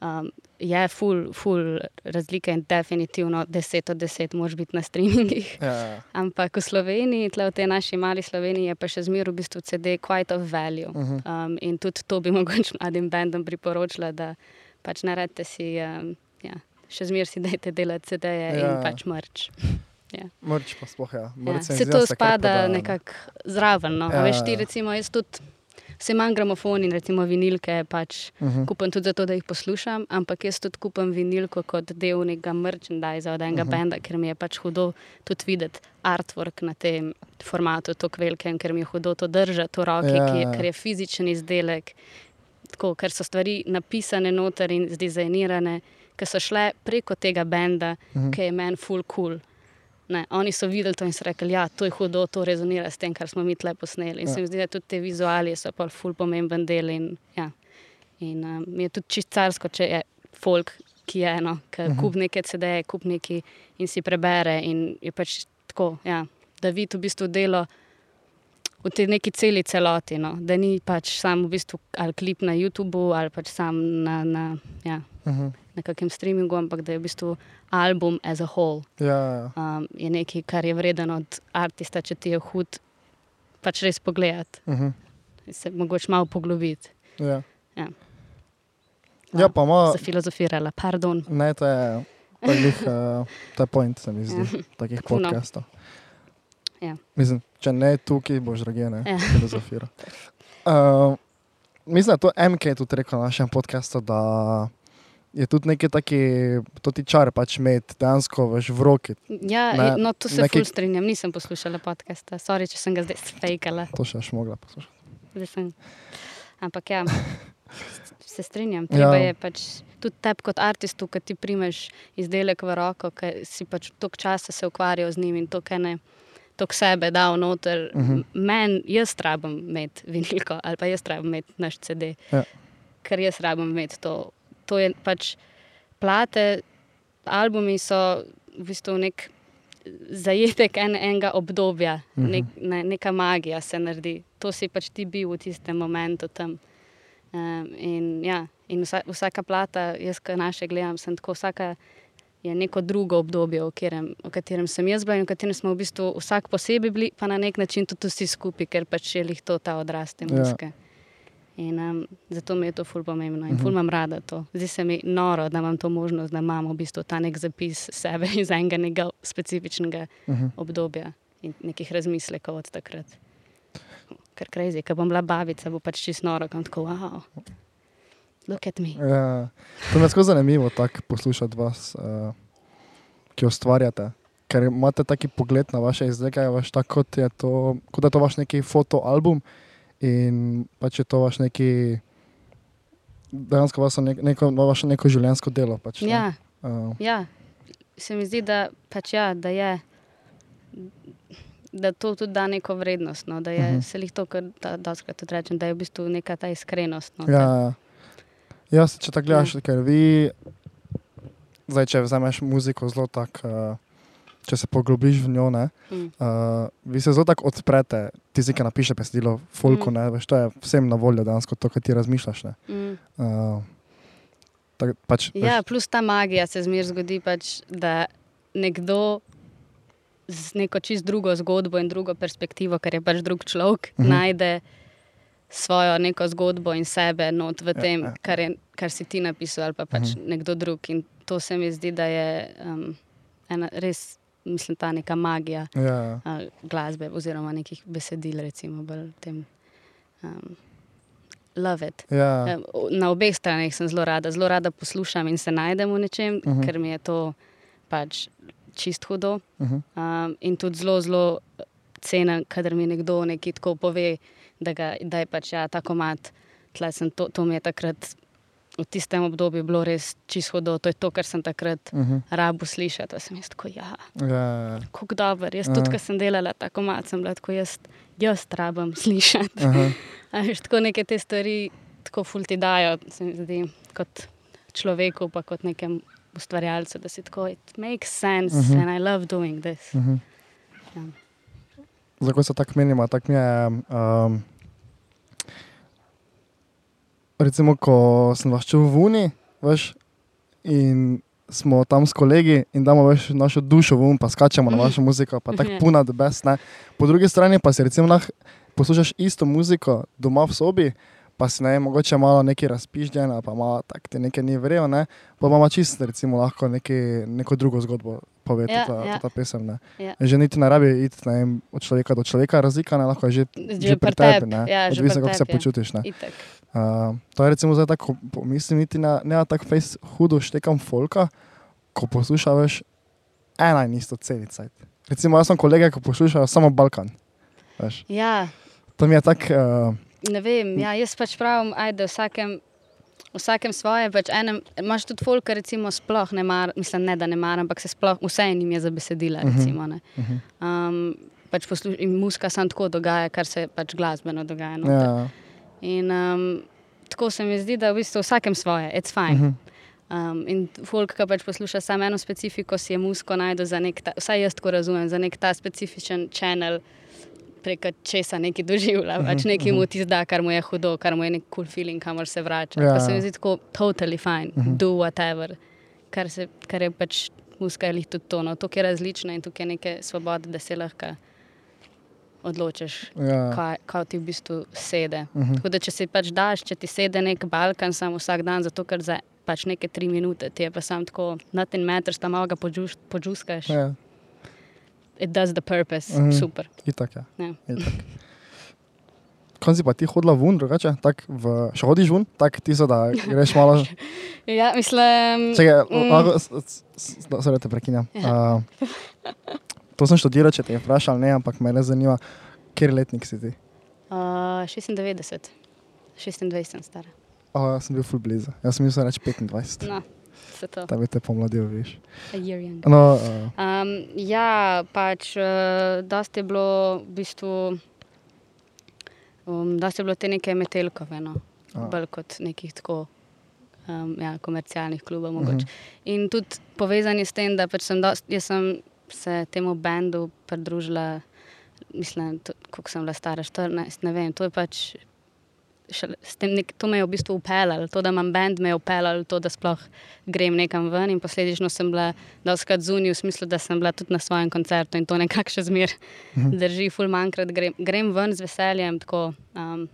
um, je full, full razlika in definitivno 10 od 10 mož biti na streamingih. Ja, ja. Ampak v Sloveniji, tle v tej naši mali Sloveniji, je pa še zmeraj v bistvu CD quite of value. Uh -huh. um, in tudi to bi mogoče mladim bendom priporočila, da pač naredite si, um, ja, še zmeraj si dajte delati CD-je ja. in pač mrč. Ja. Mrč pa spoh, ja. ja. Se to spada nekako zraven. No. Ja, veš, ti recimo, jaz tudi vse manj gramofoni in recimo vinilke. Pač uh mhm. -huh. Kupam tudi zato, da jih poslušam, ampak jaz tudi kupam vinilko kot del nekega merchandisa od enega uh mhm. -huh. benda, ker mi je pač hudo tudi videti artwork na tem formatu, to kvelke, ker mi je hudo to držati v roki, ja, je, ker je fizičen izdelek. Tako, ker so stvari napisane noter in zdizajnirane, ki so šle preko tega benda, uh -huh. ki je meni full cool. Ne, oni so videli to in so rekli, da ja, je to hudo, to rezonira s tem, kar smo mi tle posneli. In ja. se mi zdi, da tudi te vizualije so pa ful pomemben del. In, ja. in um, je tudi čist carsko, če je folk, ki je eno, ki uh mhm. -huh. kup nekaj CD-je, kup nekaj in si prebere. In je pač tako, ja, da vidi v bistvu delo. V tej neki celi celoti, no. da ni pač samo v bistvu ali klip na YouTubu ali pač sam na, na, ja, uh mhm. -huh. Na kakem streamingu, ampak da je v bistvu album as a whole. Ja, ja. Um, je nekaj, kar je vreden od artista, če ti je hud, pač res pogledati. Uh -huh. Se mogoče malo poglobiti. Ja. Ja. Ja, pa malo. Za filozofirala, pardon. Ne, to je, takih, uh, to je point, se mi zdi, ja. takih podcastov. Ja. Mislim, če ne tukaj, boš drage, ne, ja. filozofira. Uh, mislim, da to MK je tudi rekel na našem podkastu, da je tudi neki taki, to ti čar pač imeti dejansko veš, v roki. Ja, Ne, no, to se neki- ful strinjam, nisem poslušala podcasta. Sorry, če sem ga zdaj fejkala. To še še mogla poslušati. Zdaj Sem... Ampak ja, se strinjam. Treba Ja. ja. je pač tudi tebi kot aristu, ki ti primeš izdelek v roko, ki si pač toliko časa se ukvarjal z njim in to, kaj ne. To sebe dal noter, uh Mhm. -huh. meni, jaz rabim imeti vinilko ali pa jaz rabim imeti naš CD, Ja. ker jaz rabim imeti to. To je pač plate, albumi so v bistvu nek zajetek en, enega obdobja, uh Mhm. -huh. nek, ne, neka magija se naredi. To si pač ti bil v tistem momentu tam. Um, in ja, in vsa, vsaka plata, jaz, ki naše gledam, sem tako vsaka. Je neko drugo obdobje, v katerem, v katerem sem jaz bila in v katerem smo v bistvu vsak posebej bili, pa na nek način tudi vsi skupaj, ker pač je jih to ta odrast te Ja. In um, zato mi je to ful pomembno in Mhm. ful imam rada to. Zdi se mi noro, da imam to možnost, da imam v bistvu ta nek zapis sebe iz enega nekega specifičnega Uh -huh. obdobja in nekih razmislekov od takrat. Ker krezi, ko bom bila babica, bo pač čist noro, kam tako, wow, look at me. Ja, to je skozi zanimivo tako poslušati vas, uh, ki ustvarjate. Ker imate taki pogled na vaše izdelke, veš, tako kot je to, kot da je to vaš neki fotoalbum in pač je to vaš neki, dejansko vaše neko, neko, vaše neko življenjsko delo. Pač, ne. Ja, Uh, ja, se mi zdi, da, pač ja, da je. Da to tudi da neko vrednost, no, da je uh Mhm. -huh. se jih to, kar da, doskrat tudi rečem, da je v bistvu neka ta iskrenost. No, ja, ja, se- če tako gledaš, ker vi, zdaj, če vzameš muziko zelo tako, uh, če se poglobiš v njo, ne, Mm. Uh, vi se zelo tako odprete, tisti, ki napiše besedilo, folko, Mm. ne, veš, to je vsem na voljo, dejansko to, kar ti razmišljaš. Ne. Mm. Uh, tak, pač, Ja, veš, plus ta magija se zmeraj zgodi, pač, da nekdo z neko čist drugo zgodbo in drugo perspektivo, ker je pač drug človek, Mhm. -huh. najde svojo neko zgodbo in sebe not v Ja, tem, ja. kar, je, kar si ti napisal, ali pa pač Mhm. -huh. nekdo drug. In to se mi zdi, da je um, ena res, mislim, ta neka magija ja, uh, glasbe oziroma nekih besedil, recimo, bolj tem. Um, Love it. ja, Eh, Na obeh straneh sem zelo rada, zelo rada poslušam in se najdem v nečem, uh Mhm. -huh. ker mi je to pač čist hudo. uh -huh, Um, in tudi zelo, zelo cenim, kadar mi nekdo nekaj tako pove, da, ga, da je pač ja, ta komat. To, to mi je takrat v tistem obdobju bilo res čist hudo. To je to, kar sem takrat uh -huh, rabu slišati. Pa sem jaz tako, ja, ja, kako dober. Jaz Aha. tudi, ko sem delala ta komat, sem bila tako, jaz, jaz rabim slišati. uh -huh, A veš, tako neke te stvari tako ful ti dajo, se mi zdi, kot človeku, pa kot nekem ustvarjalcu, da si tako, it makes sense uh Mhm. -huh. and I love doing this. uh -huh. Ja. Zakaj se tako menimo? Tak mi je, um, recimo, ko sem vas čutil v Uni, veš, in smo tam s kolegi in damo veš, našo dušo v um, pa skačemo na Mhm. vašo muziko, pa tako Ja. puna the best. Ne? Po drugi strani pa si recimo lahko poslušaš isto muziko doma v sobi, pa si ne mogoče malo neki razpižden, ali pa malo tako ti nekaj ni verjel, ne? pa ima čisto recimo lahko neki, neko drugo zgodbo povedati, Ja, ta, ja. ta pesem. Ne? Ja. Že niti ne rabi iti ne vem, od človeka do človeka, razlika ne lahko je že, že pri tebi, ne? ja, že odvisno kako se ja. počutiš. Ne? Itak. Uh, to je recimo zdaj tako, mislim, niti ne, ne tako fejs hudo štekam folka, ko poslušaš ena in isto celica. Recimo, jaz sem kolega, ki poslušajo samo Balkan. Veš. Ja, To mi je tako, uh, ne vem, ja, jaz pač pravim, ajde vsakem. Vsakem svoje, pač enem, imaš tudi folk, ki recimo sploh ne mar, mislim, ne da ne mar, ampak se sploh vse jim je za besedila. Mhm. Recimo, ne. uh um, pač posluš, in muska samo tako dogaja, kar se pač glasbeno dogaja. noter. ja, In um, tako se mi zdi, da v bistvu vsakem svoje, it's fine. uh Uh -huh. um, in folk, ki pač posluša samo eno specifiko, si je musko najdu za nek, ta, vsaj jaz tako razumem, za nek ta specifičen channel, preko česa neki doživlja, uh -huh, pač neki mu ti zda, kar mu je hudo, kar mu je nek cool feeling, kamor se vrača. Ja. Pa se mi zdi tako totally fine, uh -huh. do whatever, kar, se, kar je pač muska lih tudi to. No. Tukaj je različno in tukaj je neke svobode, da se lahko odločiš, ja. kaj, kaj ti v bistvu sede. Uh -huh. Tako da, če si pač daš, če ti sede nek Balkan, samo vsak dan, zato ker za pač neke tri minute ti je pa sam tako, nothing matters, tam malo ga podžuš- podžuskaš. ja, It does the purpose, Mhm. super. itak je. Ja. Itak. Kaj si pa ti hodila ven, drugače? Tak v, še hodiš ven, tako ti so, da greš malo. Ja, mislim, Čakaj, Mm. no, sorry, te prekinjam. Uh, to sem študiral, če te je vprašal, ne, ampak me le zanima, kjer letnik si ti. uh, 96, 26 sem stara. Oh, jaz sem bil full blizu, jaz sem mislil reči 25. No, se to, Da bi te pomladil, veš. No, uh, Um, ja, pač, uh, dosti je bilo v bistvu, um, dosti je bilo te neke metelkove, no, A. bolj kot nekih tako. Um, ja, komercialnih klubov. Mhm. Uh -huh. In tudi povezani s tem, da pač sem, dost, sem se temu bendu pridružila, mislim, ko sem bila stara 14, ne vem. To je pač. Nek, to me je v bistvu upeljalo, to, da imam bend, me je upeljalo, to, da sploh grem nekam ven. In posledično sem bila doskrat zunaj, v smislu, da sem bila tudi na svojem koncertu in to nekako še zmeraj drži, ful manjkrat grem, grem ven z veseljem. Tako, um,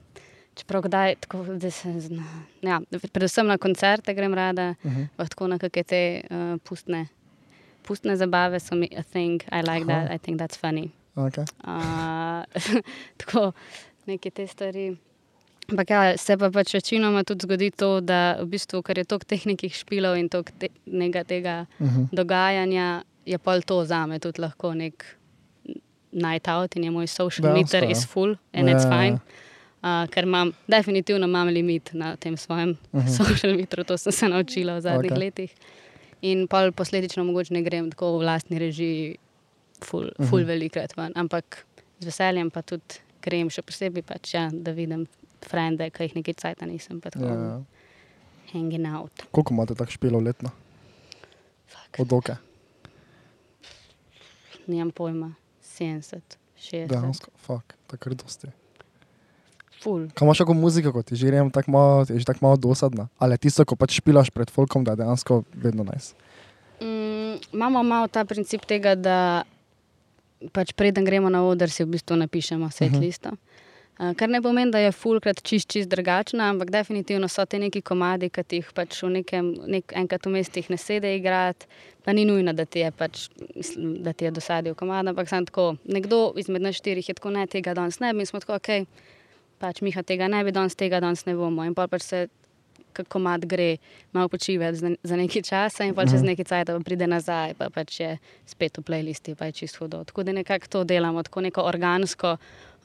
čeprav kdaj, tako, da se. Ja, predvsem na koncerte grem rada, uh Mhm. -huh. tako na kakšne te uh, pustne, pustne zabave so mi a thing, I like Aha. that, I think that's funny. okay. Uh, tako neke te stvari. Ampak ja, se pa pač večinoma tudi zgodi to, da v bistvu, ker je toliko teh nekih špilov in toliko te, tega Uh -huh. dogajanja, je pol to za me tudi lahko nek night out in je moj social Dejansko, meter ja. is full and Ja, it's ja, ja. fine. Uh, ker imam, definitivno imam limit na tem svojem uh Mhm. -huh. social metru, to sem se naučila v zadnjih okay. letih. In pol posledično mogoče ne grem tako v lastni režiji, ful, ful uh Mhm. -huh. velikrat ven, ampak z veseljem pa tudi grem, še posebej pač, ja, da vidim frende, ki jih nekaj cajta nisem, pa tako Ja, ja. hanging out. Koliko imate tak špilov letno? Fuck. Od oke? Nimam pojma, 70, 60. Dejansko, fuck, tako dosti. Ful. Kaj imaš ako muziko, kot ti že rejem, tako malo, je že tako malo dosadna? Ali tisto, ko pač špilaš pred folkom, da je dejansko vedno najs? Mm, imamo malo ta princip tega, da pač preden gremo na oder, si v bistvu napišemo set Mhm. listo. Uh, kar ne pomeni, da je fulkrat čist, čist drugačna, ampak definitivno so te neki komadi, ki ti jih pač v nekem, nek, enkrat v mestih ne sede igrati, pa ni nujno, da ti je, pač, da ti je dosadil komad, ampak sam tako, nekdo izmed nas štirih je tako, ne, tega danes ne bi, in smo tako, ok, pač Miha tega ne bi, danes tega danes ne bomo. In pol pač se kako mat gre, malo počivati za, za nekaj časa in pa čez Mhm. nekaj časa pride nazaj, pa pač je spet v playlisti, pa je čisto hudo. Tako da nekako to delamo, tako neko organsko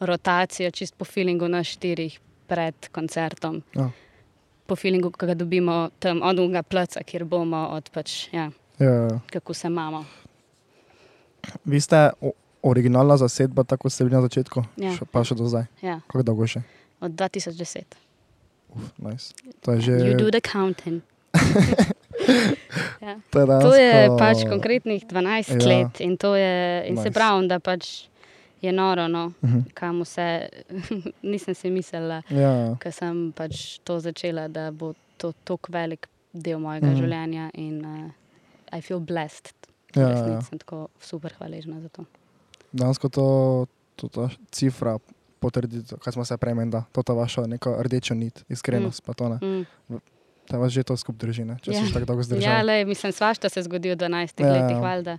rotacijo, čist po feelingu na štirih pred koncertom. Ja. Po feelingu, ki ga dobimo tam od unga placa, kjer bomo, od pač, ja, Ja, ja, kako se imamo. Vi ste originalna zasedba, tako ste bili na začetku, Ja. še, pa še do zdaj. Ja, Kako dolgo še? od 2010. Uf, nice. To je že. You do the counting. ja. to je, To je pač konkretnih 12 Ja. let in, to je, in nice. se Nice. pravi, da pač je noro, no, Mhm. kam vse. Nisem si mislila, Ja, ko sem pač to začela, da bo to tako velik del mojega Mhm. mm. življenja in uh, I feel blessed. Ja, Resnici ja. Sem tako super hvaležna za to. dejansko to, to ta cifra potrdi, to, kaj smo se prej menili, to ta vaša neka rdeča nit, iskrenost, mm. pa to ne. Mm. Da vas že to skup drži, ne? če Ja. si tako dolgo Ja, zdržal. le, mislim, svašta se zgodi v 12 Ja, ja, ja. letih, valjda.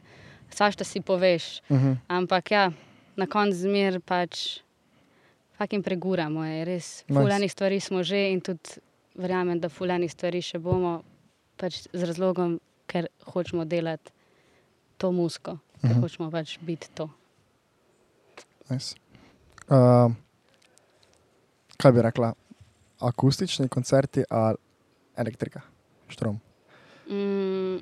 Svašta si poveš. Uh -huh. Ampak ja, na koncu zmer pač fakim preguramo. Je res. Fulanih stvari smo že in tudi verjamem, da fulanih stvari še bomo, pač z razlogom, ker hočemo delati to musko, ker Mhm. hočemo pač biti to. Nice. Uh, kaj bi rekla? Akustični koncerti ali elektrika? Štrom. Mm,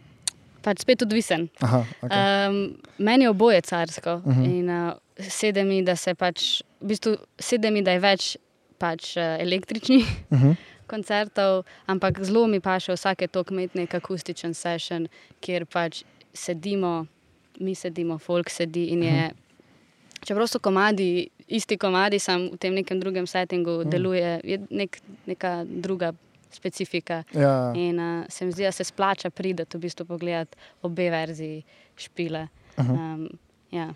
pač spet odvisen. Aha, okay. Um, meni je oboje carsko uh Mhm. -huh. in uh, sedi mi, da se pač, v bistvu sedi mi, da je več pač uh, električnih uh -huh. koncertov, ampak zelo mi pa še vsake tok imeti nek akustičen session, kjer pač sedimo, mi sedimo, folk sedi in je. Čeprav so komadi, isti komadi, sam v tem nekem drugem settingu deluje, je nek, neka druga specifika. ja, In uh, se mi zdi, da se splača priti v bistvu pogledati obe verziji špile. Aha. Um, ja,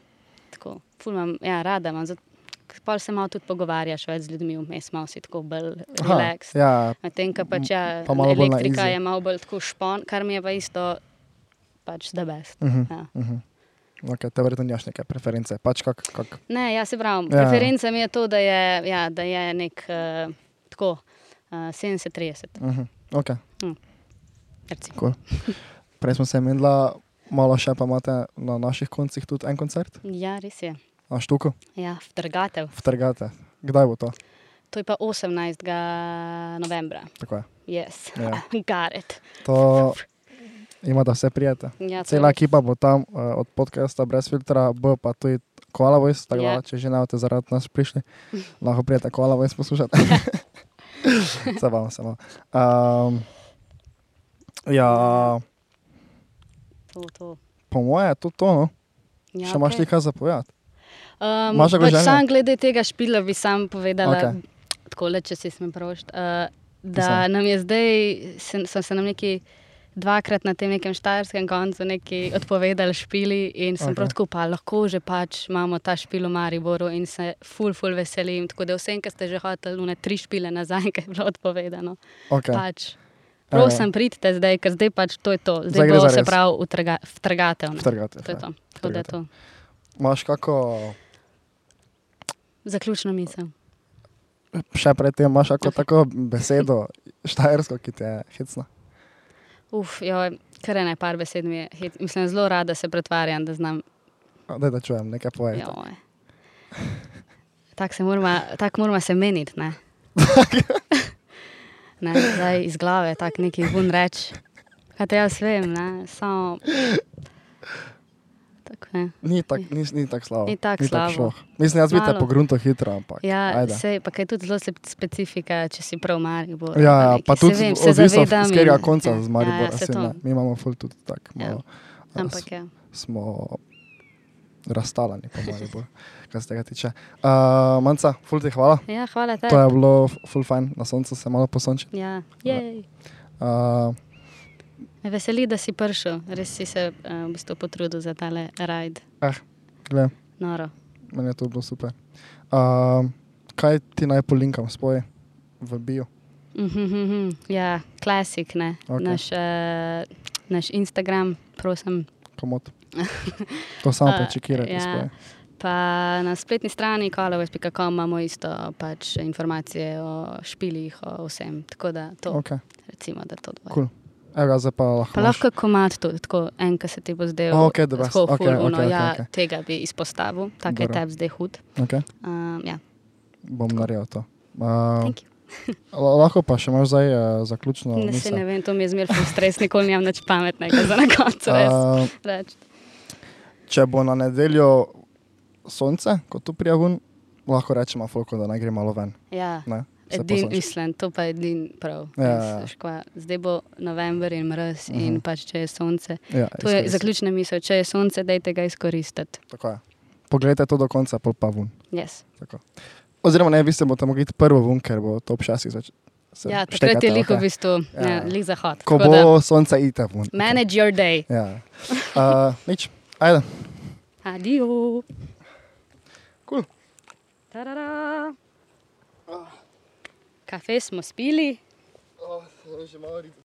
tako, ful imam, ja, rada imam. zato- Pol se malo tudi pogovarjaš več z ljudmi, vmes malo si tako bolj relaxed. ja, Medtem, ko pač ja, Pa elektrika je malo bolj tako špon, kar mi je pa isto pač da best. uh -huh. Ja. Uh -huh. Okay, te verjetno nimaš neke preference. Pač kak, kak. Ne, ja, se pravi, Ja. preferenca mi je to, da je, ja, da je nek uh, tako uh, 70-30. Uh -huh. okay. recimo. Cool. Prej smo se menili, malo še pa imate na naših koncih tudi en koncert, Ja, res je. na štuku, Ja, vtrgatev. vtrgate. Kdaj bo to? To je pa 18. novembra. Tako je. Yes, Ja. got it. To ima, da vse prijete. Ja, Cela ekipa bo tam uh, od podcasta brez filtra, bo pa tudi Koala Voice, tako da Ja. če že ne boste zaradi nas prišli, lahko prijete Koala Voice poslušati. vam samo. Um, ja, To, to. po moje je to to, no. Ja, Še imaš okej. ti kaj zapovedati? Um, pač sam glede tega špila bi sam povedala, okay. tako le, če si smem prošt, uh, da Pisam. nam je zdaj, se, so se nam neki dvakrat na tem nekem štajerskem koncu neki odpovedali špili in sem okay. prav tako pa lahko že pač imamo ta špil v Mariboru in se ful, ful veselim. Tako da vsem, ki ste že hoteli une tri špile nazaj, ki je bilo odpovedano. Okay. Pač. Prosim, pridite zdaj, ker zdaj pač to je to. Zdaj, Zdaj bo se res. pravi utrga, vtrgatev. ne. Vtrgate. To je to. Tako da to. Imaš kako, Zaključna misel. še predtem imaš kako tako besedo štajersko, ki te je hecna. Uf, joj, kar je ne par besed mi je. hit- Mislim, zelo rada se pretvarjam, da znam. Daj, da čujem, nekaj joj. Tako se moramo, tak moramo se meniti, ne? ne, zdaj iz glave, tako neki vun reč. Kaj te jaz vem, ne? Samo. Tako ne. Ni tako ni, ni tak slabo. Ni tako tak slabo. šloh. Mislim, jaz bi te Malo. po gruntu hitro, ampak. Ja, sej, pa kaj tudi zelo spe- specifika, če si prav Maribor. Ja, ja, pa tudi vem, odvisno zavedam z katerega in- konca ja, z Maribora. Ja, ja, se to. ne. Mi imamo ful tudi tako Ja. malo. a, Ampak ja. smo razstalani po Mariboru, kar se tega tiče. Uh, Manca, ful ti hvala. Ja, hvala To tebi. je bilo ful fajn, na soncu se malo posončiti. Ja, jej. Uh, Me veseli, da si prišel, res si se uh, v bistvu potrudil za tale rajd. gled, Noro. meni je to bilo super. Uh, kaj ti naj polinkam spoj v bio? Mhm, ja, klasik, ne. Okay. Naš, uh, naš Instagram, prosim. Komod. To samo A, prečekirajte ja. spoj. Pa na spletni strani koloves.com imamo isto pač informacije o špilih, o vsem. Tako da to, okay. Okay. recimo, da to dvoje. Cool. Evo zdaj pa lahko. Pa lahko komat tudi, tako en, ki se ti bo zdel. O, okej, the best. tako Okej, ful, okej, ono, okej, ja, okej. Tega bi izpostavil, tako je tebi zdaj hud. Okay. Um, ja, Bom naredil to. Uh, thank you. la- lahko pa še imaš zdaj uh, zaključno. Ne, se ne vem, to mi je ful stres, nikoli nimam nič pametnega za na koncu. res Uh, reči. če bo na nedeljo sonce, kot tu prijavun, lahko rečemo, folko, da naj gre malo ven. Ja. Ne? Se Edin, mislim, to pa je edin prav. Ja, ja. Zdaj bo november in mraz uh -huh. in Mhm. pač če je sonce. Ja, To je zaključna misel, če je sonce, dajte ga izkoristiti. Tako je. Poglejte to do konca, pol pa vun. Yes. Oziroma, ne, vi ste boste mogli prvo vun, ker bo top 6 zač. se Ja, takrat je lih v bistvu Ja. ja. lih zahod. Ko Tako da bo sonce, idite vun. Manage your day. Ja. Uh, nič, ajde. Adijo. Cool. Tarara. Kafe smo spili. Oh,